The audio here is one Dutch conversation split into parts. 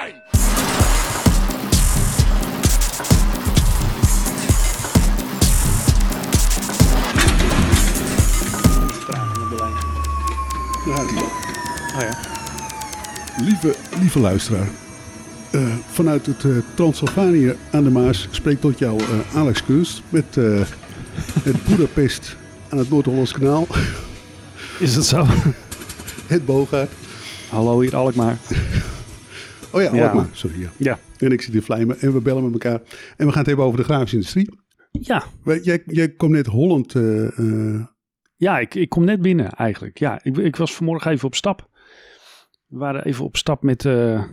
zijn! Oh ja. Lieve, lieve luisteraar, eh, vanuit het eh Transylvanië aan de Maas spreekt tot jou eh, Alex Kunst met eh, het Budapest aan het Noord-Hollands kanaal, Is dat zo? het Bogaard. Hallo, hier Alkmaar. Oh ja. Alkmaar, sorry. Ja. Ja. En ik zit in Vlijmen en we bellen met elkaar. En we gaan het hebben over de grafische industrie. Ja, Jij, jij komt net Holland. eh, eh, ja ik, ik kom net binnen eigenlijk. Ja, ik, ik was vanmorgen even op stap. We waren even op stap met eh,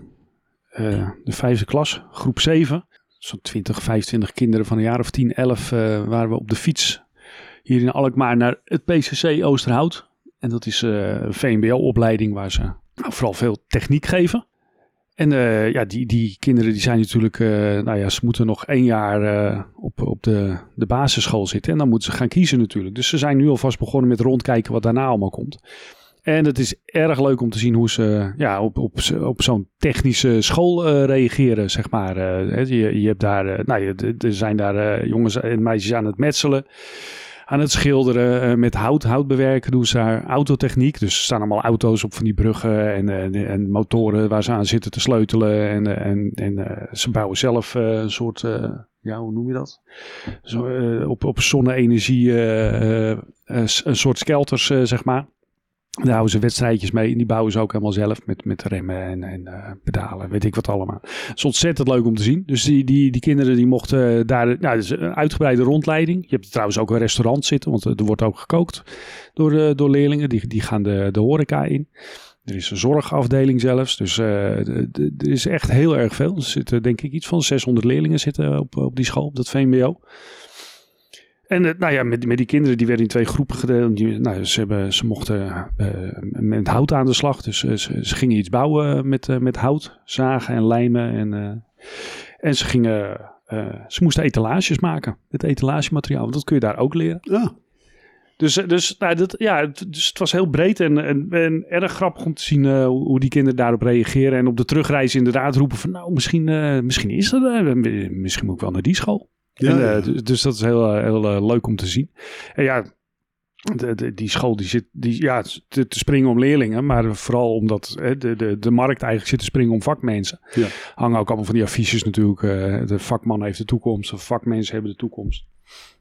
de vijfde klas, groep 7. Zo'n 20, 25 kinderen van een jaar of 10, 11 eh, waren we op de fiets hier in Alkmaar naar het PCC Oosterhout. En dat is een VMBO-opleiding waar ze nou, vooral veel techniek geven. En eh, ja, die, die kinderen die zijn natuurlijk, eh, nou ja, ze moeten nog één jaar eh, op, op de, de basisschool zitten. En dan moeten ze gaan kiezen natuurlijk. Dus ze zijn nu alvast begonnen met rondkijken wat daarna allemaal komt. En het is erg leuk om te zien hoe ze ja, op, op, op zo'n technische school reageren, zeg maar. Je, je hebt daar, nou, je- er zijn daar jongens en meisjes aan het metselen, aan het schilderen, eh, met hout, hout bewerken doen ze daar. Autotechniek, dus er staan allemaal auto's op van die bruggen en, en, en motoren waar ze aan zitten te sleutelen. En, eh, en, en eh, ze bouwen zelf eh, een soort, eh, ja, hoe noem je dat? Zo, eh, op, op zonne-energie, eh, eh, eh, een soort skelters, eh, zeg maar. Daar houden ze wedstrijdjes mee en die bouwen ze ook helemaal zelf met, met remmen en, en eh, pedalen, weet ik wat allemaal. Het is ontzettend leuk om te zien. Dus die, die, die kinderen die mochten daar, nou, dat een uitgebreide rondleiding. Je hebt trouwens ook een restaurant zitten, want er wordt ook gekookt door, eh, door leerlingen. Die, die gaan de, de horeca in. Er is een zorgafdeling zelfs, dus eh, de- er is echt heel erg veel. Er zitten denk ik iets van 600 leerlingen zitten op, op die school, op dat VMBO. En nou ja, met, met die kinderen, die werden in twee groepen gedeeld. Die, nou, ze, hebben, ze mochten eh, met hout aan de slag. Dus eh, ze, ze gingen iets bouwen met, eh, met hout, zagen en lijmen. En, en ze gingen, ze moesten etalages maken. Het etalagemateriaal, want dat kun je daar ook leren. ah, Dus, dus, nou, dat, ja, het, dus het was heel breed en, en, en erg grappig om te zien hoe die kinderen daarop reageren. En op de terugreis inderdaad roepen van, nou, misschien, misschien is dat, misschien moet ik wel naar die school. Ja, En, ja. eh, dus, dat is heel, eh, heel eh, leuk om te zien. En ja, de, de- die school die zit die, ja, te, te springen om leerlingen, maar vooral omdat hè, de, de, de markt eigenlijk zit te springen om vakmensen. Ja. Hangen ook allemaal van die affiches natuurlijk. de vakman heeft de toekomst, de vakmensen hebben de toekomst.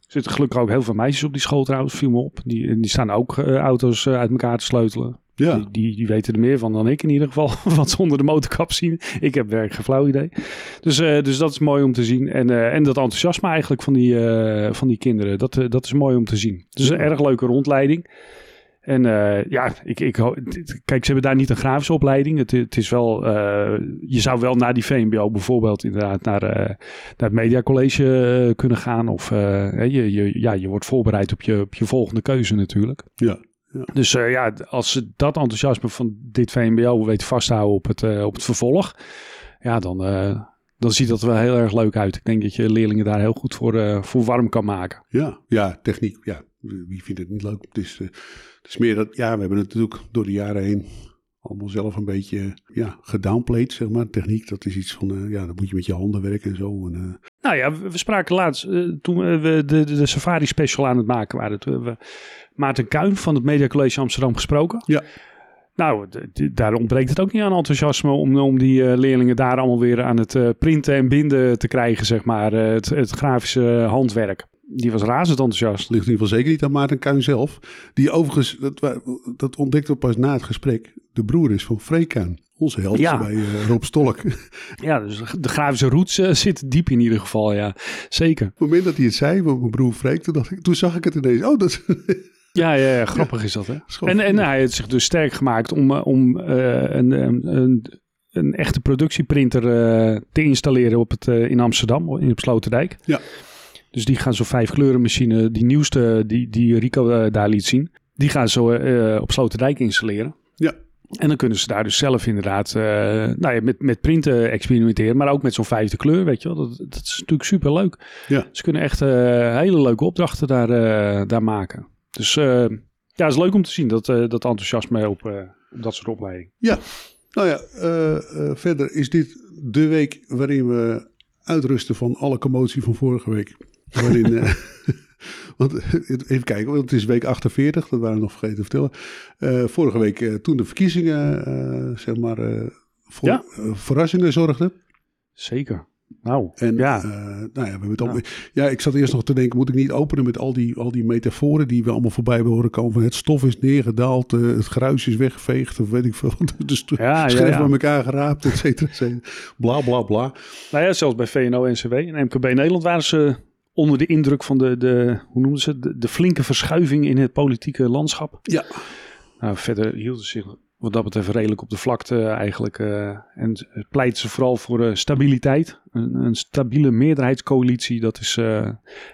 Er zitten gelukkig ook heel veel meisjes op die school trouwens, viel me op. Die, die staan ook auto's uit elkaar te sleutelen. Ja. Die, die, die weten er meer van dan ik in ieder geval. Wat ze onder de motorkap zien. Ik heb werk geen flauw idee. Dus, eh, dus dat is mooi om te zien. En, eh, en dat enthousiasme eigenlijk van die, eh, van die kinderen. Dat, dat is mooi om te zien. Dus een erg leuke rondleiding. En ja, ik, ik, kijk, ze hebben daar niet een grafische opleiding. Het, het is wel, je zou wel naar die VMBO bijvoorbeeld inderdaad naar, naar het mediacollege kunnen gaan. Of je, je, ja, je wordt voorbereid op je, op je volgende keuze natuurlijk. ja. Dus eh, ja, als ze dat enthousiasme van dit VMBO weten vasthouden op het, eh, op het vervolg, ja, dan, eh, dan ziet dat er wel heel erg leuk uit. Ik denk dat je leerlingen daar heel goed voor, voor warm kan maken. Ja, ja, techniek. Ja, wie vindt het niet leuk? Het is, het is meer dat, ja, we hebben het natuurlijk door de jaren heen allemaal zelf een beetje, ja, gedownplayed, zeg maar. Techniek, dat is iets van, eh, ja, dan moet je met je handen werken en zo. En, eh, Nou ja, we, we spraken laatst, eh, toen we de, de, de Safari Special aan het maken waren, toen hebben we Maarten Kuin van het Media College Amsterdam gesproken. Ja. Nou, daar ontbreekt het ook niet aan enthousiasme om, om die leerlingen daar allemaal weer aan het printen en binden te krijgen, zeg maar. het, het grafische handwerk. Die was razend enthousiast. Ligt in ieder geval zeker niet aan Maarten Kuin zelf. Die overigens, dat, dat ontdekte we pas na het gesprek, de broer is van Freek Kuin. Onze held Ja. bij eh, Rob Stolk. Op Ja, dus de grafische roots eh, zit diep in ieder geval, ja. Zeker. het moment dat hij het zei, mijn broer Freek, toen, dacht ik, toen zag ik het ineens. Oh, dat Ja, ja, ja grappig is dat, hè? En, en hij heeft zich dus sterk gemaakt om, eh, om een, een, een, een echte productieprinter te installeren op het, in Amsterdam, in op Sloterdijk. Ja. Dus die gaan zo'n vijf kleurenmachine, die nieuwste die, die Rico daar liet zien, die gaan ze op Sloterdijk installeren. Ja. En dan kunnen ze daar dus zelf inderdaad eh, nou ja, met, met printen experimenteren, maar ook met zo'n vijfde kleur, weet je wel. Dat, dat is natuurlijk super leuk. Ja. Ze kunnen echt eh, hele leuke opdrachten daar, eh, daar maken. Dus ja, het is leuk om te zien dat, dat enthousiasme op, op dat soort opleidingen. Ja, nou ja, verder is dit de week waarin we uitrusten van alle commotie van vorige week. Waarin, want even kijken, want het is week 48, dat waren we nog vergeten te vertellen. Eh, vorige week, eh, toen de verkiezingen, eh, zeg maar, voor Ja. verrassingen zorgden. Zeker. Nou, En ja. nou ja, we hebben het al, ja, ik zat eerst nog te denken, moet ik niet openen met al die, al die metaforen die we allemaal voorbij horen komen. Van het stof is neergedaald, het gruis is weggeveegd, of weet ik veel. Dus Ja, ja. bij elkaar geraapt, et cetera, et cetera. Bla, bla, bla. Nou ja, zelfs bij VNO-NCW en MKB Nederland waren ze onder de indruk van de, de hoe noemden ze de, de flinke verschuiving in het politieke landschap. Ja. Nou, verder hielden ze zich wat dat betreft redelijk op de vlakte eigenlijk. eh, en pleiten ze vooral voor eh, stabiliteit. Een, een stabiele meerderheidscoalitie, dat is eh,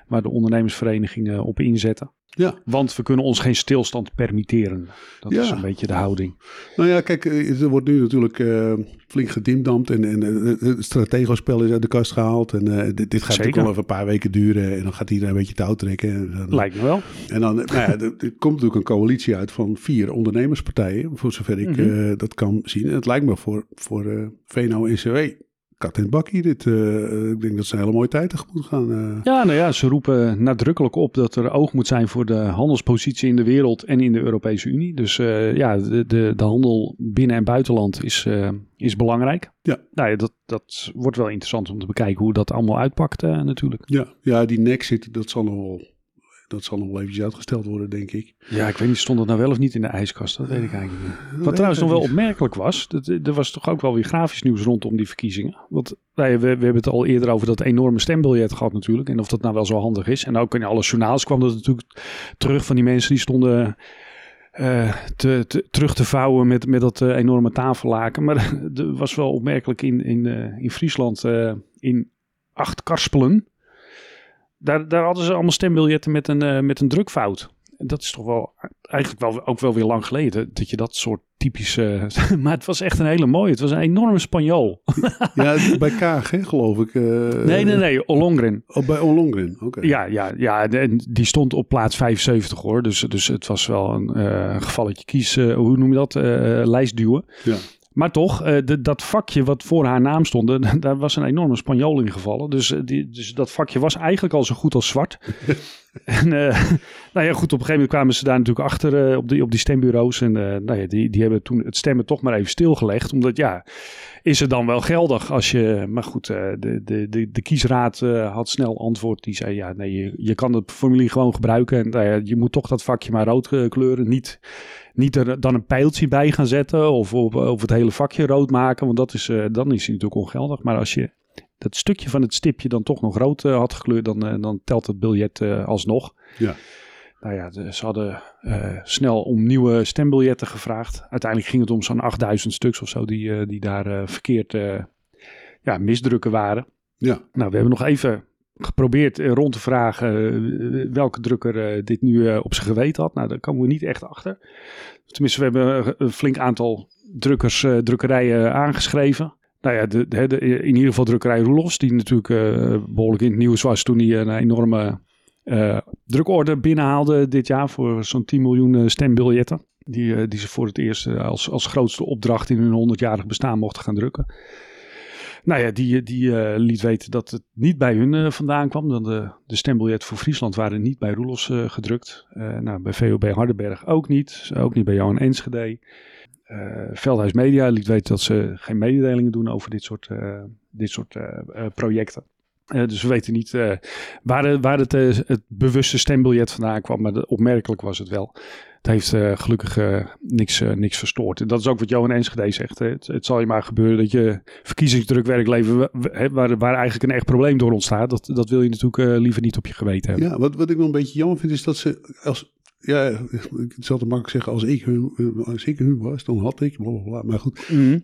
waar de ondernemersverenigingen op inzetten. Ja, Want we kunnen ons geen stilstand permitteren. Dat Ja. is een beetje de houding. nou ja, kijk, eh, er wordt nu natuurlijk eh, flink gedimdamd en, en eh, het strategospel is uit de kast gehaald. En dit, dit gaat natuurlijk al even een paar weken duren en dan gaat iedereen een beetje touw trekken. En dan, Lijkt me wel. En dan, nou ja, er, er komt natuurlijk een coalitie uit van vier ondernemerspartijen, voor zover ik Mhm. dat kan zien. En het lijkt me voor, voor VNO-NCW, kat bakkie dit. eh, ik denk dat ze een hele mooie tijd tegemoet gaan. eh. Ja, nou ja, ze roepen nadrukkelijk op dat er oog moet zijn voor de handelspositie in de wereld en in de Europese Unie. Dus eh, ja, de, de, de handel binnen- en buitenland is, is belangrijk. Ja. Nou ja, dat, dat wordt wel interessant om te bekijken hoe dat allemaal uitpakt natuurlijk. Ja, ja, die Nexit, dat zal nog wel, dat zal nog wel eventjes uitgesteld worden, denk ik. Ja, ik weet niet, stond het nou wel of niet in de ijskast? Dat weet ik eigenlijk niet. weet Wat trouwens nog wel opmerkelijk was, dat, er was toch ook wel weer grafisch nieuws rondom die verkiezingen. Want ja, we, we hebben het al eerder over dat enorme stembiljet gehad natuurlijk. En of dat nou wel zo handig is. En ook in alle journaals kwam dat natuurlijk terug van die mensen die stonden eh, te, te- terug te vouwen met, met dat eh, enorme tafellaken. Maar er was wel opmerkelijk in, in, eh, in Friesland, eh, in acht karspelen. Daar, daar hadden ze allemaal stembiljetten met een, eh, met een drukfout. Dat is toch wel eigenlijk wel, ook wel weer lang geleden dat je dat soort typische. maar het was echt een hele mooie. Het was een enorme Spanjool. Ja, bij Kaag, hè, geloof ik. eh, nee, nee, nee. Ollongren. Oh, bij Ollongren, oké. Ja, ja, ja. En die stond op plaats 75 hoor. Dus, dus het was wel een eh, gevalletje kies. hoe noem je dat? Lijstduwen. Ja. Maar toch, eh, de, dat vakje wat voor haar naam stond, eh, daar was een enorme Spanjool in gevallen. Dus, eh, die, dus dat vakje was eigenlijk al zo goed als zwart. en nou ja, goed, op een gegeven moment kwamen ze daar natuurlijk achter op, die, op die stembureaus. En nou ja, die, die hebben toen het stemmen toch maar even stilgelegd. Omdat ja, is het dan wel geldig als je... Maar goed, de, de, de, de kiesraad had snel antwoord. Die zei, ja, nee, je, je kan het formulier gewoon gebruiken. En nou je moet toch dat vakje maar rood kleuren. Niet, niet er dan een pijltje bij gaan zetten of, of het hele vakje rood maken. Want dat is, eh, dan is hij natuurlijk ongeldig. Maar als je dat stukje van het stipje dan toch nog rood eh, had gekleurd, dan, eh, dan telt het biljet alsnog. Ja. Nou ja, ze hadden snel om nieuwe stembiljetten gevraagd. Uiteindelijk ging het om zo'n 8000 stuks of zo die, die daar verkeerd ja, misdrukken waren. Ja. Nou, we hebben nog even geprobeerd eh, rond te vragen eh, welke drukker eh, dit nu op zijn geweten had. Nou, daar komen we niet echt achter. Tenminste, we hebben een flink aantal drukkers, drukkerijen aangeschreven. Nou ja, de, in ieder geval drukkerij Roelofs, die natuurlijk eh, behoorlijk in het nieuws was toen hij een enorme eh drukorde binnenhaalde dit jaar voor zo'n 10 miljoen stembiljetten. Die, die ze voor het eerst als, als grootste opdracht in hun 100-jarig bestaan mochten gaan drukken. Nou ja, die, die eh, liet weten dat het niet bij hun eh, vandaan kwam. Dan de, de stembiljetten voor Friesland waren niet bij Roelofs eh, gedrukt. Nou, bij VOB Hardenberg ook niet. Ook niet bij Johan Enschede. Veldhuis Media liet weten dat ze geen mededelingen doen over dit soort, dit soort projecten. Eh, dus we weten niet eh, waar, het- waar het, eh, het bewuste stembiljet vandaan kwam, maar de- opmerkelijk was het wel. Het heeft gelukkig niks, niks verstoord. En dat is ook wat Johan Enschede zegt. Hè. Het, het zal je maar gebeuren dat je verkiezingsdrukwerk levert waar, waar eigenlijk een echt probleem door ontstaat. Dat, dat wil je natuurlijk liever niet op je geweten hebben. Ja, wat, wat ik nog een beetje jammer vind is dat ze als ja, ik zal het makkelijk zeggen, als ik hun, als ik hun was, dan had ik, bla, bla, bla. maar goed. Mhm.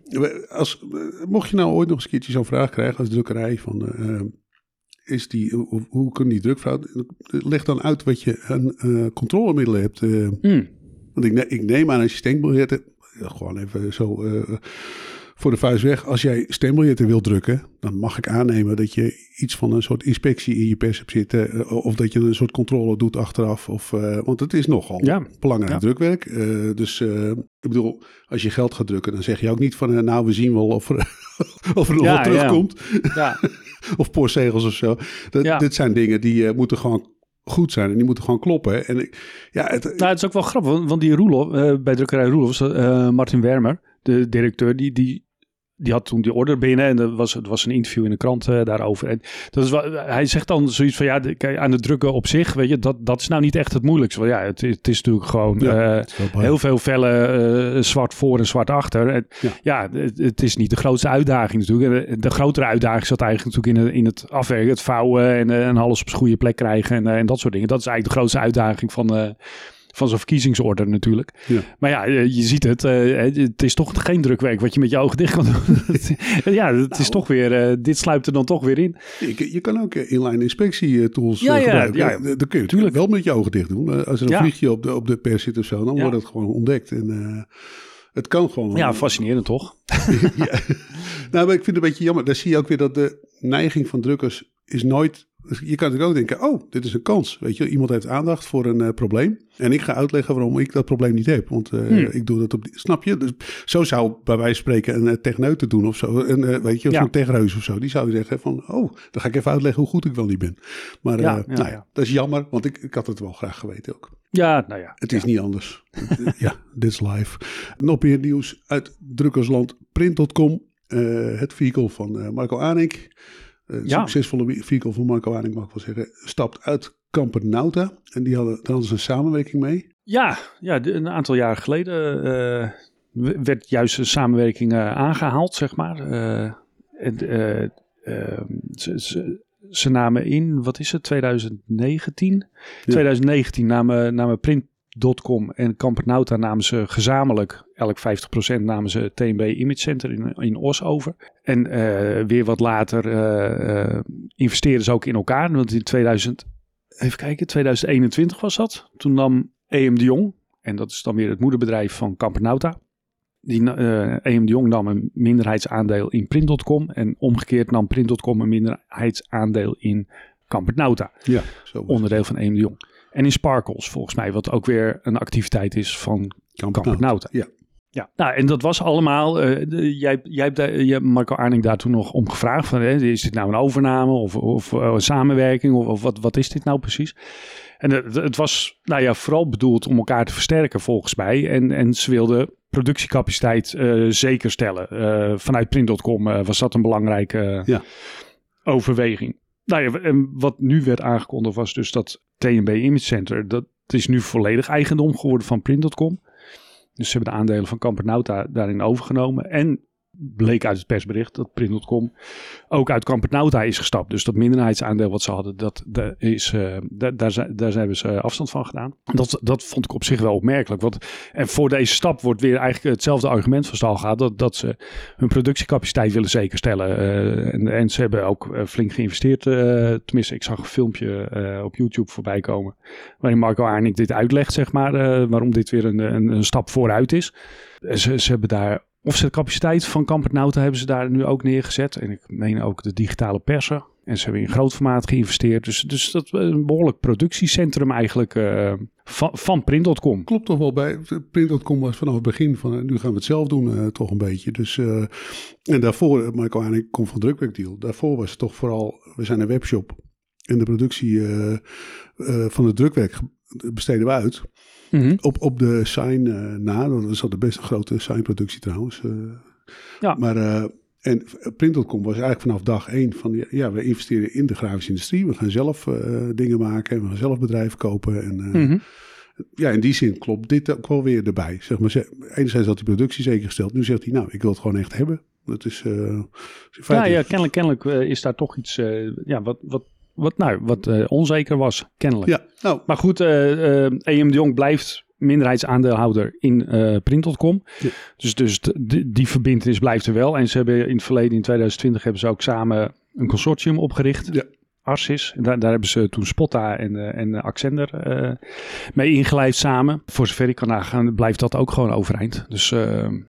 Als, mocht je nou ooit nog eens een keertje zo'n vraag krijgen als drukkerij van, is die, hoe, hoe kunnen die drukfout, leg dan uit wat je aan eh, controlemiddelen hebt. eh. Mhm. want ik, ne- ik neem aan als je stembiljetten, ja, gewoon even zo eh, voor de vuist weg. Als jij stembiljetten wil drukken, dan mag ik aannemen dat je iets van een soort inspectie in je pers hebt zitten. eh, of dat je een soort controle doet achteraf. Of, eh, want het is nogal Ja. belangrijk Ja. drukwerk. Eh, dus eh, ik bedoel, als je geld gaat drukken, dan zeg je ook niet van, eh, nou we zien wel of er, of er nog Ja, wat terugkomt. Ja, of postzegels of zo. Dat. Dit zijn dingen die eh, moeten gewoon goed zijn en die moeten gewoon kloppen. En ik, ja, het, nou, het is ook wel grappig, want, want die Roelof, eh, bij drukkerij Roelof, eh, Martin Wermer, de directeur, die, die, die had toen die order binnen en er was, er was een interview in de krant eh, daarover. En dat is wel, hij zegt dan zoiets van, ja, de- aan het drukken op zich, weet je, dat, dat is nou niet echt het moeilijkste. Want ja, het, is- het is natuurlijk gewoon... Ja, eh, is. Heel veel vellen eh, zwart voor en zwart achter. En, Ja. ja, het, het is niet de grootste uitdaging natuurlijk. En De, de grotere uitdaging zat eigenlijk natuurlijk in, de- in het afwerken, het vouwen en, en alles op zijn goede plek krijgen en, en dat soort dingen. Dat is eigenlijk de grootste uitdaging van, van zo'n verkiezingsorder natuurlijk. Ja. Maar ja, eh, je ziet het. eh, het is toch geen drukwerk wat je met je ogen dicht kan doen. ja, het is Nou. toch weer, eh, dit sluipt er dan toch weer in. Je, je kan ook inline inspectietools Ja, eh, ja, gebruiken. ja. Ja, Dat kun je natuurlijk wel met je ogen dicht doen. Als er een vliegje op de, op de pers zit of zo, dan wordt het gewoon ontdekt. En het kan gewoon. Ja, fascinerend toch? Ja. Nou, maar ik vind het een beetje jammer. Daar zie je ook weer dat de neiging van drukkers is nooit... Je kan natuurlijk ook denken, oh, dit is een kans. Weet je, iemand heeft aandacht voor een eh, probleem. En ik ga uitleggen waarom ik dat probleem niet heb. Want eh, Hmm. ik doe dat op... die- Snap je? Dus zo zou bij wijze van spreken een uh, doen of zo. Een, weet je, Ja. zo'n techreus of zo. Die zou zeggen van, oh, dan ga ik even uitleggen hoe goed ik wel niet ben. Maar Ja, ja, nou ja, dat is jammer, want ik, ik had het wel graag geweten ook. Ja, nou ja. Het is niet anders. ja, dit is live. Nog meer nieuws uit drukkersland print.com. Het vehicle van Marco Anink. Eh, Ja. Succesvolle vehicle van Marco Anink, mag ik wel zeggen. Stapt uit Campernauta. En die hadden, daar hadden ze een samenwerking mee. Ja, ja een aantal jaren geleden eh, werd juist een samenwerking eh, aangehaald, zeg maar. Eh, en, eh, eh, ze, ze, ze namen in, wat is het, 2019? 2019 namen, namen Print.com en Campernauta namen ze gezamenlijk, elk 50% namen ze TNB Image Center in, in Os over. En eh, weer wat later eh, investeerden ze ook in elkaar, want in 2000, even kijken, 2021 was dat. Toen nam EM de Jong, en dat is dan weer het moederbedrijf van Campernauta. Die, eh EM de Jong nam een minderheidsaandeel in Print.com en omgekeerd nam Print.com een minderheidsaandeel in Campernauta, Ja, zo onderdeel van EM de Jong. En in Sparkles volgens mij, wat ook weer een activiteit is van het. Campernauta. Ja. Ja, nou, en dat was allemaal. eh, de- jij, jij hebt Marco Arning daar toen nog om gevraagd: van, hè, is dit nou een overname of, of eh, een samenwerking? Of, of wat, wat is dit nou precies? En het, het was nou ja, vooral bedoeld om elkaar te versterken, volgens mij. En, en ze wilden productiecapaciteit eh zeker stellen. Vanuit print.com was dat een belangrijke Ja. overweging. Nou ja, en wat nu werd aangekondigd was dus dat TNB Image Center, dat is nu volledig eigendom geworden van print.com. Dus ze hebben de aandelen van Campernauta daarin overgenomen. En bleek uit het persbericht dat Print.com ook uit Campernauta is gestapt. Dus dat minderheidsaandeel wat ze hadden, dat, is, eh, daar, daar, daar hebben ze afstand van gedaan. Dat, dat vond ik op zich wel opmerkelijk. Want, en voor deze stap wordt weer eigenlijk hetzelfde argument van stal. Dat, dat ze hun productiecapaciteit willen zekerstellen. Eh, en, en ze hebben ook eh, flink geïnvesteerd. eh, tenminste, ik zag een filmpje eh, op YouTube voorbij komen. Waarin Marco Arnik dit uitlegt, zeg maar. eh, waarom dit weer een, een, een stap vooruit is. Eh, Ze, ze hebben daar offsetcapaciteit van Campernauta hebben ze daar nu ook neergezet. En ik meen ook de digitale persen. En ze hebben in groot formaat geïnvesteerd. Dus, dus dat een behoorlijk productiecentrum eigenlijk eh, van, van Print.com. Klopt toch wel bij. Print.com was vanaf het begin van nu gaan we het zelf doen, eh, toch een beetje. Dus, eh, en daarvoor, Michael Aanik komt van Drukwerkdeal. Daarvoor was het toch vooral, we zijn een webshop. En de productie van het drukwerk besteden we uit. Mhm. Op, op de sign eh, na. Dat is altijd best een grote signproductie trouwens. eh. Ja. Maar eh, en Print.com was eigenlijk vanaf dag één van ja, we investeren in de grafische industrie. We gaan zelf dingen maken en we gaan zelf bedrijven kopen. En Mhm. ja, in die zin klopt dit ook wel weer erbij. Zeg maar, enerzijds had die productie zeker gesteld. Nu zegt hij, nou, ik wil het gewoon echt hebben. Dat is Ja, ja, kennelijk, kennelijk is daar toch iets ja, wat, wat, wat, nou, wat eh, onzeker was, kennelijk. Ja, nou, Maar goed, eh eh, EM de Jong blijft minderheidsaandeelhouder in eh Print.com. Ja. Dus, dus die, die verbindenis blijft er wel. En ze hebben in het verleden, in 2020, hebben ze ook samen een consortium opgericht. Ja. Arsis. En daar, daar hebben ze toen Spotta en, eh, en eh, Accender eh, mee ingelijfd samen. Voor zover ik kan nagaan, blijft dat ook gewoon overeind. Dus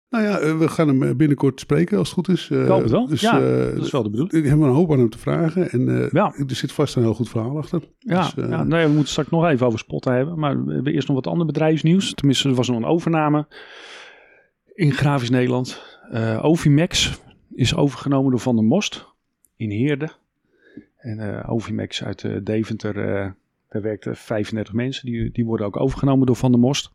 nou ja, we gaan hem binnenkort spreken als het goed is. Ik hoop het wel. Dus, ja, dat is wel de bedoeling. ik heb een hoop aan hem te vragen. En Ja. er zit vast een heel goed verhaal achter. Ja, Dus, ja nee, we moeten straks nog even over Spotta hebben. Maar we hebben eerst nog wat ander bedrijfsnieuws. Tenminste, er was nog een overname in Grafisch Nederland. Ovimax is overgenomen door Van der Most in Heerde. En uh, Ovimex uit uh, Deventer, uh, daar werkten 35 mensen. Die, die worden ook overgenomen door Van der Most.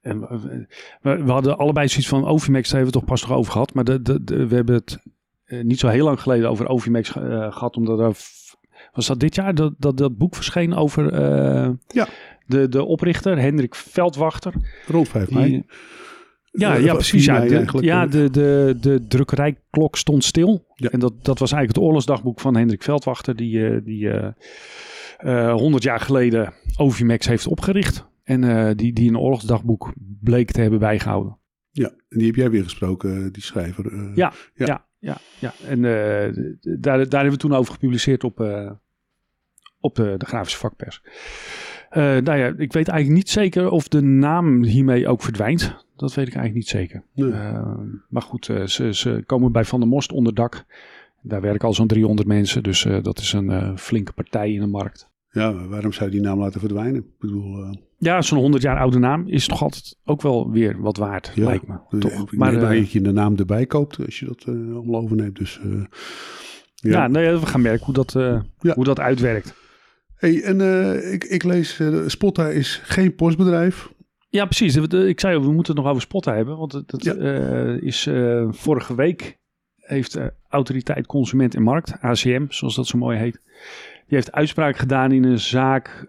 En we, we, we hadden allebei zoiets van Ovimex, daar hebben we toch pas nog over gehad. Maar de, de, de, we hebben het niet zo heel lang geleden over Ovimex gehad. Omdat er, was dat dit jaar dat dat, dat boek verscheen over ja. de, de oprichter, Hendrik Veldwachter. Rond 5 mei. Ja, ja, precies. Ja, de, ja de, de, de drukkerijklok stond stil. Ja. En dat, dat was eigenlijk het oorlogsdagboek van Hendrik Veldwachter, die, uh, die uh, 100 jaar geleden Ovimex heeft opgericht. En uh, die, die een oorlogsdagboek bleek te hebben bijgehouden. Ja, en die heb jij weer gesproken, die schrijver. Ja, ja, ja, ja, ja. En daar, daar hebben we toen over gepubliceerd op, op de, de grafische vakpers. Nou ja, ik weet eigenlijk niet zeker of de naam hiermee ook verdwijnt. Dat weet ik eigenlijk niet zeker. Nee. Uh, maar goed, uh, ze, ze, komen bij Van der Most onder dak. Daar werken al zo'n 300 mensen. Dus uh, dat is een flinke partij in de markt. Ja, waarom zou je die naam laten verdwijnen? Ik bedoel, ja, zo'n 100 jaar oude naam is toch altijd ook wel weer wat waard, ja, lijkt me. Toch? Ik maar dat je de naam erbij koopt als je dat allemaal overneemt. Dus, ja, ja nou we gaan merken hoe dat, ja. hoe dat uitwerkt. Hey, en ik, ik lees, Spotta is geen postbedrijf. Ja, precies. Ik zei, we moeten het nog over spotten hebben. Want dat Ja. uh, is vorige week heeft Autoriteit Consument en Markt, ACM, zoals dat zo mooi heet. Die heeft uitspraak gedaan in een zaak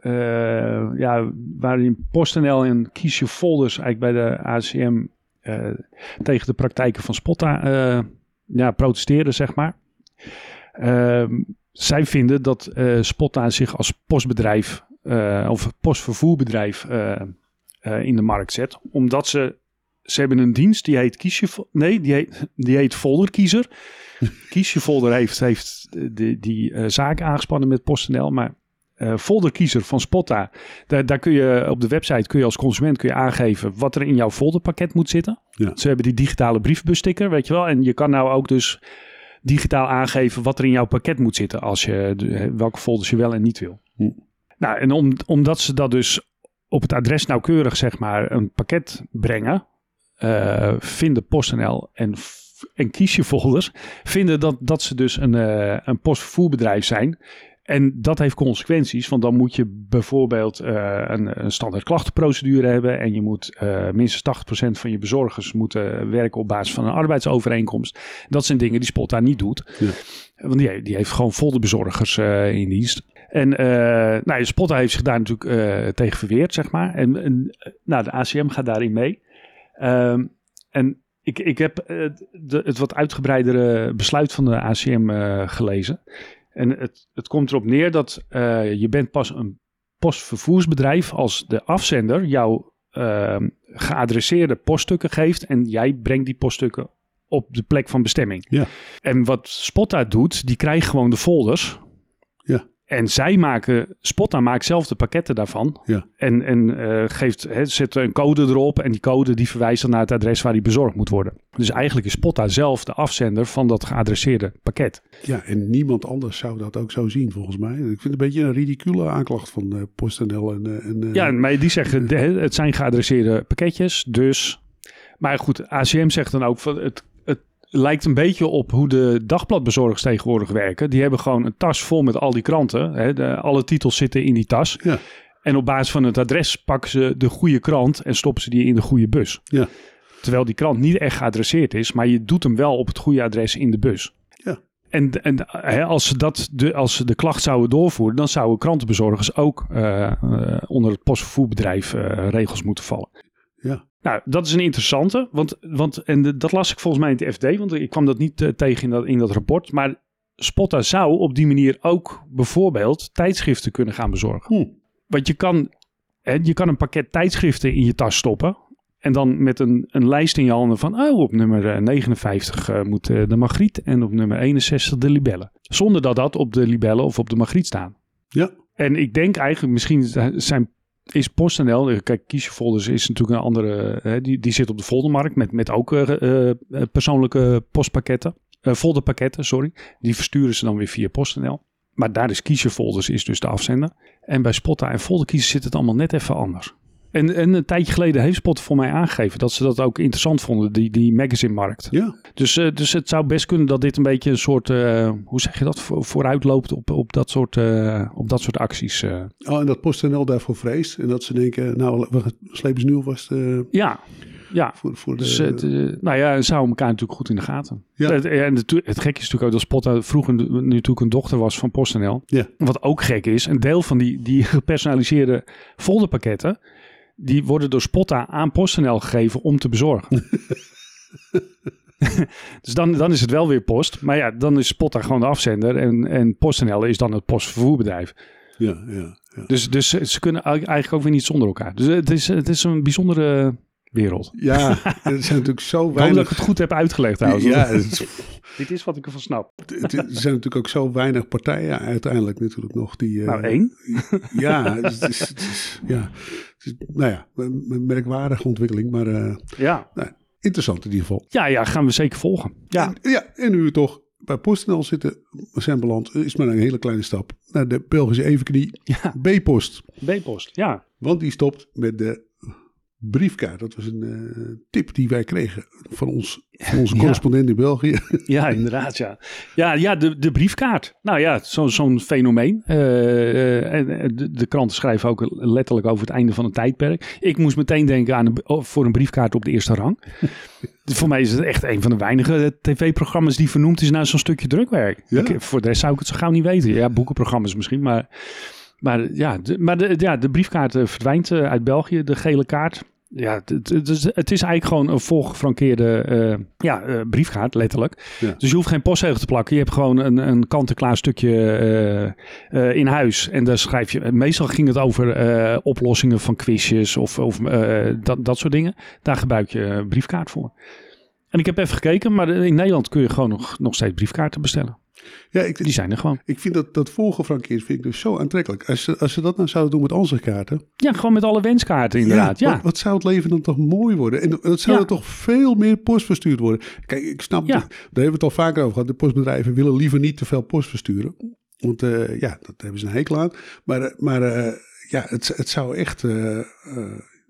ja, waarin PostNL en Kies Je Folders eigenlijk bij de ACM tegen de praktijken van Spotta ja, protesteerden, zeg maar. Ehm, zij vinden dat Spotta zich als postbedrijf of postvervoerbedrijf uh, in de markt zet. Omdat ze, ze hebben een dienst die heet Kiesje, nee, die heet, die heet Folderkiezer. Kiesje Folder heeft, heeft die, die uh, zaak aangespannen met PostNL, maar uh, folderkiezer van Spotta, daar, daar kun je op de website kun je als consument kun je aangeven wat er in jouw folderpakket moet zitten. Ja. Ze hebben die digitale briefbussticker, weet je wel. En je kan nou ook dus digitaal aangeven wat er in jouw pakket moet zitten als je welke folders je wel en niet wil. Hm. Nou, en om, omdat ze dat dus op het adres nauwkeurig zeg maar een pakket brengen, uh, vinden PostNL en, en kiesjefolders vinden dat, dat ze dus een, uh, een postvervoerbedrijf zijn. En dat heeft consequenties, want dan moet je bijvoorbeeld uh, een, een standaard klachtenprocedure hebben en je moet minstens 80% van je bezorgers moeten werken op basis van een arbeidsovereenkomst. Dat zijn dingen die Spotta niet doet, ja. want die, die heeft gewoon folderbezorgers in dienst. En nou, Spotta heeft zich daar natuurlijk tegen verweerd, zeg maar. En, en nou, de ACM gaat daarin mee. Um, en ik, ik heb de, het wat uitgebreidere besluit van de ACM gelezen. En het, het komt erop neer dat je bent pas een postvervoersbedrijf als de afzender jou ehm, geadresseerde poststukken geeft. En jij brengt die poststukken op de plek van bestemming. Ja. En wat Spotta doet, die krijgt gewoon de folders. En zij maken, Spotta maakt zelf de pakketten daarvan. Ja. En, en uh, geeft, he, zet een code erop. En die code die verwijst dan naar het adres waar die bezorgd moet worden. Dus eigenlijk is Spotta zelf de afzender van dat geadresseerde pakket. Ja, en niemand anders zou dat ook zo zien volgens mij. Ik vind het een beetje een ridicule aanklacht van uh, PostNL. En, uh, en, ja, maar die zeggen de, het zijn geadresseerde pakketjes. Dus, maar goed, ACM zegt dan ook van het lijkt een beetje op hoe de dagbladbezorgers tegenwoordig werken. Die hebben gewoon een tas vol met al die kranten. Hè, de, alle titels zitten in die tas. Ja. En op basis van het adres pakken ze de goede krant en stoppen ze die in de goede bus. Ja. Terwijl die krant niet echt geadresseerd is, maar je doet hem wel op het goede adres in de bus. Ja. En, en hè, als, ze dat de, als ze de klacht zouden doorvoeren, dan zouden krantenbezorgers ook uh, uh, onder het postvervoerbedrijf uh, regels moeten vallen. Ja. Nou, dat is een interessante, want, want en de, dat las ik volgens mij in het FD, want ik kwam dat niet uh, tegen in dat, in dat rapport. Maar Spotta zou op die manier ook bijvoorbeeld tijdschriften kunnen gaan bezorgen. Hm. Want je kan, hè, je kan een pakket tijdschriften in je tas stoppen. En dan met een, een lijst in je handen van, oh, op nummer 59 uh, moet uh, de Magriet en op nummer 61 de libellen. Zonder dat dat op de libellen of op de Magriet staan. Ja. En ik denk eigenlijk, misschien zijn is PostNL, kijk, kiesjefolders is natuurlijk een andere, hè, die, die zit op de foldermarkt met, met ook uh, persoonlijke postpakketten, folderpakketten, sorry. Die versturen ze dan weer via PostNL. Maar daar is kiesjefolders is dus de afzender. En bij Spotta en folderkiezen zit het allemaal net even anders. En, en een tijdje geleden heeft Spot voor mij aangegeven dat ze dat ook interessant vonden, die, die magazine-markt. Ja, Dus, eh, dus het zou best kunnen dat dit een beetje een soort, eh, hoe zeg je dat, Vo- vooruit loopt op, op, dat, soort, eh, op dat soort acties. oh, en dat PostNL daarvoor vreest. En dat ze denken, nou, we slepen ze nu alvast Ja, ja. voor, voor de... Dus het, nou ja, ze houden elkaar natuurlijk goed in de gaten. Ja. Het, en het, het gekke is natuurlijk ook dat Spot vroeger nu natuurlijk een dochter was van PostNL. Ja. Wat ook gek is, een deel van die, die gepersonaliseerde folderpakketten, die worden door Spotta aan PostNL gegeven om te bezorgen. dus dan, dan is het wel weer post. Maar ja, dan is Spotta gewoon de afzender en, en PostNL is dan het postvervoerbedrijf. ja, ja, ja. Dus, dus ze kunnen eigenlijk ook weer niet zonder elkaar. Dus het is, het is een bijzondere wereld. Ja, er zijn natuurlijk zo Ik hoop dat weinig... ik het goed heb uitgelegd trouwens. Ja, het is- Dit is wat ik ervan snap. er zijn natuurlijk ook zo weinig partijen uiteindelijk natuurlijk nog die... Nou, één. Ja, het is, het is- het is- ja. Is, nou ja, een merkwaardige ontwikkeling, maar eh, Ja. interessant in ieder geval. Ja, ja, gaan we zeker volgen. Ja, En, ja, en nu we toch bij PostNL zitten, zijn beland, is maar een hele kleine stap naar de Belgische evenknie ja. B-Post. B-post. Ja. Want die stopt met de briefkaart. Dat was een eh, tip die wij kregen van, ons, van onze Ja. correspondent in België. Ja, inderdaad, ja. Ja, ja de, de briefkaart. Nou ja, zo- zo'n fenomeen. Eh, eh, de, de kranten schrijven ook letterlijk over het einde van een tijdperk. Ik moest meteen denken aan een, oh, voor een briefkaart op de eerste rang. voor mij is het echt een van de weinige tv-programma's die vernoemd is naar zo'n stukje drukwerk. Ja. Ik, voor de rest zou ik het zo gauw niet weten. Ja, boekenprogramma's misschien, maar... Maar ja, de, maar de, ja, de briefkaart verdwijnt uit België, de gele kaart. Ja, het, het, is, het is eigenlijk gewoon een volgefrankeerde eh, ja, eh, briefkaart, letterlijk. Ja. Dus je hoeft geen postzegel te plakken. Je hebt gewoon een, een kant-en-klaar stukje eh, in huis. En daar schrijf je... Meestal ging het over oplossingen van quizjes of, of dat, dat soort dingen. Daar gebruik je een briefkaart voor. En ik heb even gekeken, maar in Nederland kun je gewoon nog, nog steeds briefkaarten bestellen. Ja, ik, Die zijn er gewoon. ik vind dat, dat volgefrankeerd vind ik dus zo aantrekkelijk. Als ze, als ze dat nou zouden doen met ansichtkaarten. Ja, gewoon met alle wenskaarten inderdaad. Ja, Wat, wat zou het leven dan toch mooi worden? En het zou Ja. er toch veel meer post verstuurd worden. Kijk, ik snap, Ja. daar hebben we het al vaker over gehad. De postbedrijven willen liever niet te veel post versturen. Want eh, ja, dat hebben ze een hekel aan. Maar, eh, maar eh, ja, het, het zou echt...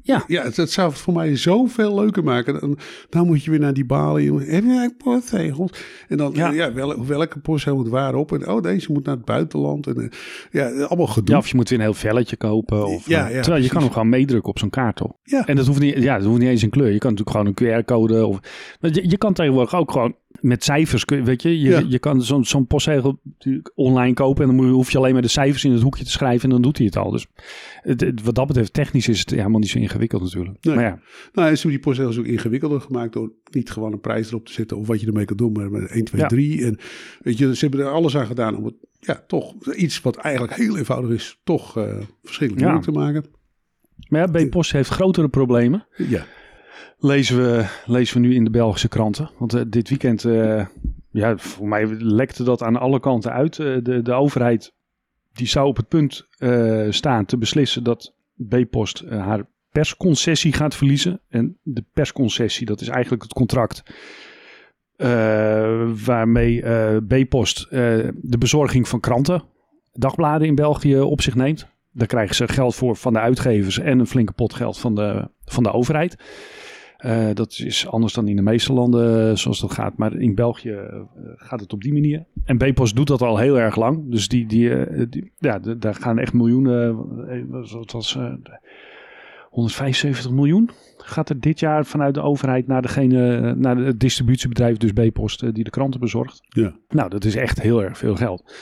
Ja. ja het, het zou het voor mij zoveel leuker maken. Dan, dan moet je weer naar die balen. Heb je postzegels? En dan, Ja. ja, wel, welke postzegel moet waarop? En oh, deze moet naar het buitenland. En, eh, ja, allemaal gedoe. Ja, of je moet weer een heel velletje kopen. Of, Ja, eh, ja, terwijl je precies. kan hem gewoon meedrukken op zo'n kaart, toch? Ja. En dat hoeft, niet, ja, dat hoeft niet eens een kleur. Je kan natuurlijk gewoon een QR-code. Of, je, je kan tegenwoordig ook gewoon met cijfers, weet je. Je, Ja. je kan zo'n zo'n postzegel online kopen. En dan hoef je alleen maar de cijfers in het hoekje te schrijven. En dan doet hij het al. Dus het, het- wat dat betreft, technisch is het helemaal niet zo ingewikkeld natuurlijk. Nee. Maar ja, Nou, hebben die postzegels ook ingewikkelder gemaakt door niet gewoon een prijs erop te zetten of wat je ermee kan doen, maar met 1, 2, Ja. 3. En weet je, ze hebben er alles aan gedaan om het, ja, toch iets wat eigenlijk heel eenvoudig is, toch eh verschrikkelijk moeilijk te maken. maar ja B-Post heeft grotere problemen. Ja, lezen we, lezen we nu in de Belgische kranten. Want eh, dit weekend, eh, ja, voor mij lekte dat aan alle kanten uit. Eh, de, de overheid die zou op het punt staan te beslissen dat B-Post haar persconcessie gaat verliezen. En de persconcessie, dat is eigenlijk het contract waarmee B-Post de bezorging van kranten, dagbladen in België op zich neemt. Daar krijgen ze geld voor van de uitgevers en een flinke pot geld van de, van de overheid. Eh, dat is anders dan in de meeste landen eh, zoals dat gaat. Maar in België eh, gaat het op die manier. En Bpost doet dat al heel erg lang. Dus die, die, die- ja, daar gaan echt miljoenen. wat was 175 miljoen gaat er dit jaar vanuit de overheid naar degene, eh, naar het distributiebedrijf, dus Bpost, eh, die de kranten bezorgt. ja. Nou, dat is echt heel erg veel geld.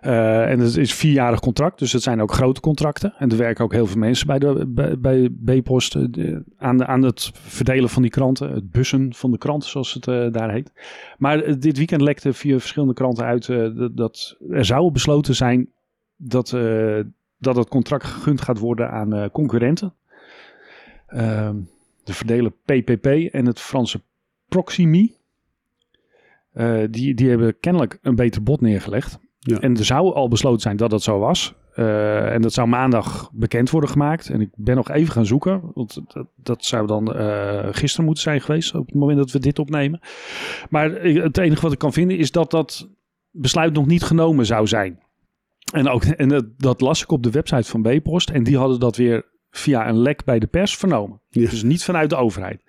Eh, en het is een vierjarig contract, dus het zijn ook grote contracten. En er werken ook heel veel mensen bij, de, bij, bij B-Post aan, de, aan het verdelen van die kranten. Het bussen van de kranten, zoals het daar heet. Maar dit weekend lekte via verschillende kranten uit dat, dat er zou besloten zijn dat, dat het contract gegund gaat worden aan concurrenten. Ehm, de verdelen PPP en het Franse Proximi. Eh, die, die hebben kennelijk een beter bod neergelegd. Ja. En er zou al besloten zijn dat dat zo was. Eh, en dat zou maandag bekend worden gemaakt. En ik ben nog even gaan zoeken. Want dat, dat zou dan eh, gisteren moeten zijn geweest. Op het moment dat we dit opnemen. Maar het enige wat ik kan vinden is dat dat besluit nog niet genomen zou zijn. En, ook, en dat, dat las ik op de website van Bpost. En die hadden dat weer via een lek bij de pers vernomen. Ja. Dus niet vanuit de overheid.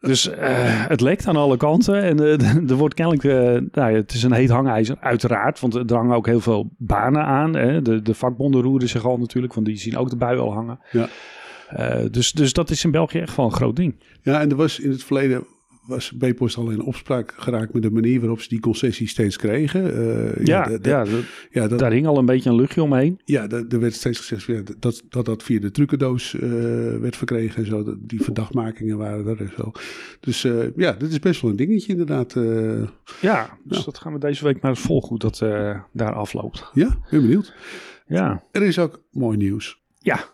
Dus eh, het lekt aan alle kanten en eh, er wordt kennelijk, eh, nou ja, het is een heet hangijzer, uiteraard, want er hangen ook heel veel banen aan. Hè. De, de vakbonden roeren zich al natuurlijk, want die zien ook de bui al hangen. Ja. Dus, dus dat is in België echt wel een groot ding. Ja, en er was in het verleden was B-Post al in opspraak geraakt met de manier waarop ze die concessie steeds kregen. Eh, Ja, ja, dat- ja, dat, daar hing al een beetje een luchtje omheen. ja er werd steeds gezegd ja, dat, dat dat via de trucendoos eh, werd verkregen en zo. Dat- Die verdachtmakingen waren er en zo. Dus eh, ja, dat is best wel een dingetje inderdaad. Ja, dus Ja. dat gaan we deze week maar eens volgen hoe dat daar afloopt. ja, ben benieuwd. Ja. Er is ook mooi nieuws. ja,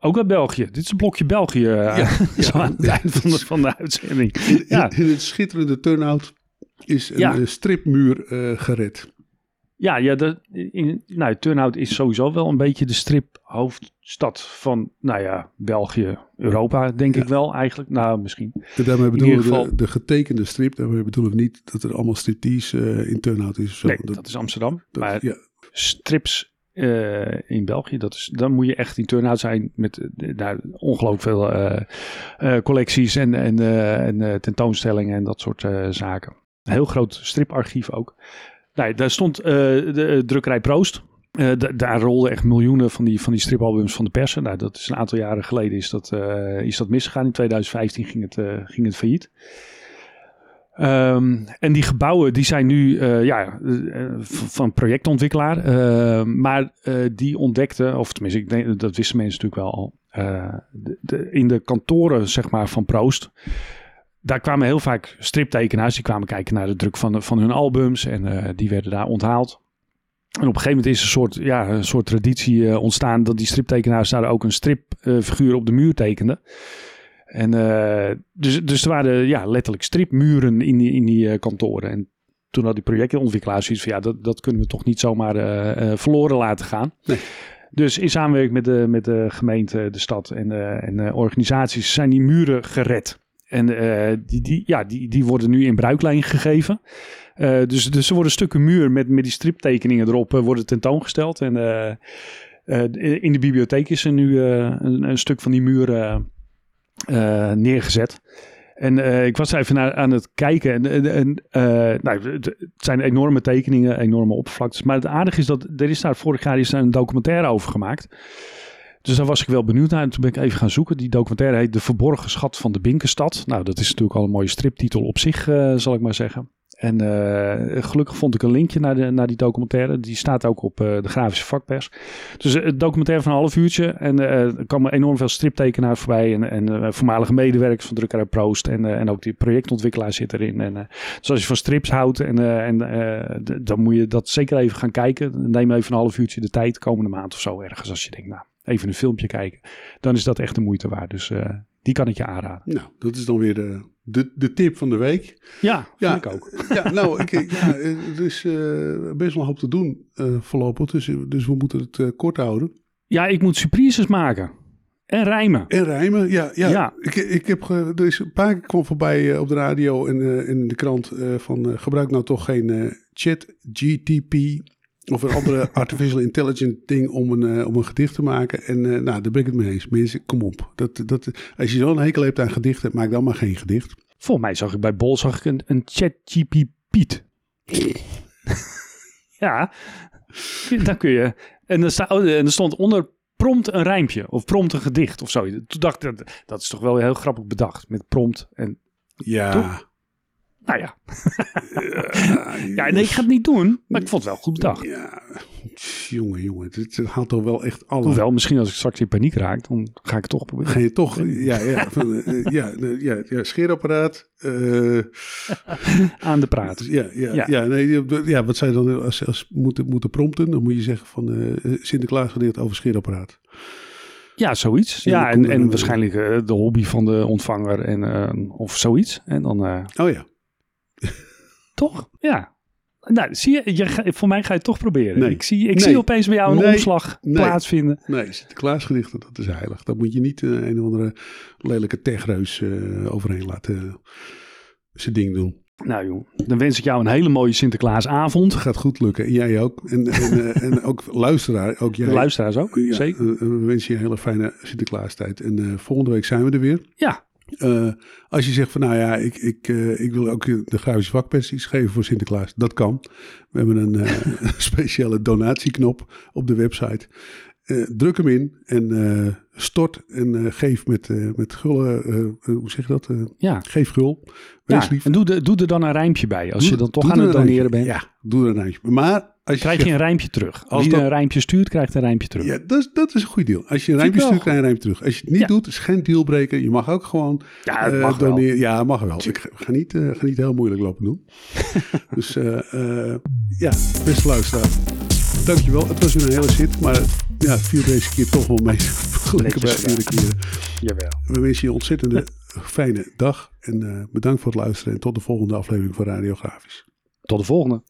ook uit België. Dit is een blokje België eh, Ja, zo ja. aan het eind van de, van de uitzending. In, Ja. in het schitterende turnout is een Ja. eh, stripmuur eh, gered. Ja, ja de, in, nou, Turnhout is sowieso wel een beetje de striphoofdstad van, nou ja, België, Europa, denk Ja. ik wel eigenlijk. Nou, misschien. En daarmee In bedoelen ieder we geval- de, de getekende strip. Daarmee bedoel ik niet dat er allemaal striptease eh, in turnout is. Zo. Nee, dat is Amsterdam. dat- maar ja, strips eh, in België, dat is, dan moet je echt in Turnhout zijn met eh, nou, ongelooflijk veel eh, collecties en, en, en tentoonstellingen en dat soort zaken. Een heel groot striparchief ook. Nou, daar stond de drukkerij Proost. Da- daar rolden echt miljoenen van die, van die stripalbums van de persen. Nou, dat is een aantal jaren geleden is dat, is dat misgegaan. In 2015 ging het, ging het failliet. Ehm, en die gebouwen die zijn nu eh, ja, eh, van projectontwikkelaar. eh, maar eh, die ontdekten, of tenminste, ik denk, dat wisten mensen natuurlijk wel al. de, in de kantoren zeg maar, van Proost. Daar kwamen heel vaak striptekenaars. Die kwamen kijken naar de druk van, van hun albums. En die werden daar onthaald. En op een gegeven moment is een soort, ja, een soort traditie ontstaan. dat die striptekenaars daar ook een stripfiguur op de muur tekenden. En eh, dus, dus er waren ja, letterlijk stripmuren in die, in die eh, kantoren. En toen had die projectontwikkelaars zoiets van ja, dat, dat kunnen we toch niet zomaar eh, verloren laten gaan. Nee. Dus in samenwerking met de, met de gemeente, de stad en, en organisaties zijn die muren gered. En die, die, ja, die, die worden nu in bruiklijn gegeven. Dus, dus er worden stukken muur met, met die striptekeningen erop worden tentoongesteld. En in de bibliotheek is er nu een, een stuk van die muur eh, neergezet. En eh, ik was even aan het kijken. En, eh, nou, het zijn enorme tekeningen, enorme oppervlaktes. Maar het aardige is dat er is daar vorig jaar is daar een documentaire over gemaakt. Dus daar was ik wel benieuwd naar. En toen ben ik even gaan zoeken. Die documentaire heet De Verborgen Schat van de Binkenstad. Nou, dat is natuurlijk al een mooie striptitel op zich, zal ik maar zeggen. En eh, gelukkig vond ik een linkje naar, de, naar die documentaire. Die staat ook op eh, de grafische vakpers. Dus eh, het documentaire van een half uurtje. En er komen enorm veel striptekenaars voorbij. En, en voormalige medewerkers van Drukkerij Proost. En, en ook die projectontwikkelaar zit erin. En, dus als je van strips houdt, en, en, dan moet je dat zeker even gaan kijken. Neem even een half uurtje de tijd, komende maand of zo ergens. Als je denkt, nou, even een filmpje kijken. Dan is dat echt de moeite waard. Dus die kan ik je aanraden. Nou, dat is dan weer de, de, de tip van de week. Ja, Ja, vind ik ook. Ja, nou, ik, ja, er is eh, best wel een hoop te doen eh, voorlopig. Dus, dus we moeten het eh, kort houden. Ja, ik moet surprises maken. En rijmen. En rijmen, ja. ja. Ja. Ik, ik heb, er is een paar keer kwam voorbij eh, op de radio en eh, in de krant eh, van eh, gebruik nou toch geen eh, chat GTP of een andere artificial intelligent ding om een, eh, om een gedicht te maken. En eh, nou, daar ben ik het mee eens. Mensen, kom op. Dat, dat, als je zo'n hekel hebt aan gedichten, maak dan maar geen gedicht. Volgens mij zag ik bij Bol zag ik een, een ChatGP Piet. ja, dan kun je. En er, sta, oh, en er stond onder prompt een rijmpje of prompt een gedicht of zo. Toen dacht ik, dat, dat is toch wel heel grappig bedacht met prompt en Ja. Nou ja. Ja, nee, ik ga het niet doen, maar ik vond het wel goed bedacht. Ja, jongen, jongen. Het, het haalt toch wel echt alle... Hoewel, misschien als ik straks in paniek raak, dan ga ik het toch proberen. Ga je toch, ja, ja, van, eh, ja, eh, ja, ja, scheerapparaat. eh, Aan de praat. ja, ja, Ja. ja. nee, ja, wat zij dan als, als moeten, moeten prompten? Dan moet je zeggen van eh Sinterklaas gedicht over scheerapparaat. Ja, zoiets. En Ja, en, en waarschijnlijk de hobby van de ontvanger en, of zoiets. En dan Oh ja. Toch? Ja. Nou, zie je, je voor mij ga je het toch proberen. Nee. Ik, zie, ik Nee. zie opeens bij jou een Nee. omslag plaatsvinden. Nee, Sinterklaas gedichten, dat is heilig. Dat moet je niet eh, een of andere lelijke techreus eh, overheen laten eh, zijn ding doen. Nou joh, dan wens ik jou een hele mooie Sinterklaasavond. Gaat goed lukken. En jij ook. En, en, en ook luisteraar. Ook jij. De luisteraars ook, Ja, zeker. we wensen je een hele fijne Sinterklaastijd. En volgende week zijn we er weer. Ja, Eh, als je zegt van nou ja, ik, ik, eh, ik wil ook de grafische vakpensies geven voor Sinterklaas. Dat kan. We hebben een eh, speciale donatieknop op de website. Eh, druk hem in en eh, stort en eh, geef met, met gullen. hoe zeg je dat? Ja. geef gul. Wees ja. lief. En doe, de, doe er dan een rijmpje bij. Als je dan toch aan het doneren bent, Ja, doe er een rijmpje. Maar als je krijg je zegt- een rijmpje terug. Als Wie dat- een rijmpje stuurt, krijgt een rijmpje terug. Ja, dat is, dat is een goed deal. Als je een rijmpje wel stuurt, krijg je een rijmpje terug. Als je het niet Ja. doet, is geen dealbreaker. Je mag ook gewoon Ja, mag wel. doneren. Ja, mag wel. Ik ga, niet, eh, ga niet heel moeilijk lopen doen. dus eh, ja, beste luisteraar. Dankjewel. Het was weer een hele zit, maar ja, viel deze keer toch wel mee. Vergeleken bij iedere keer. Jawel. We wensen je een ontzettende fijne dag. En eh, bedankt voor het luisteren. En tot de volgende aflevering van Radiografisch. Tot de volgende.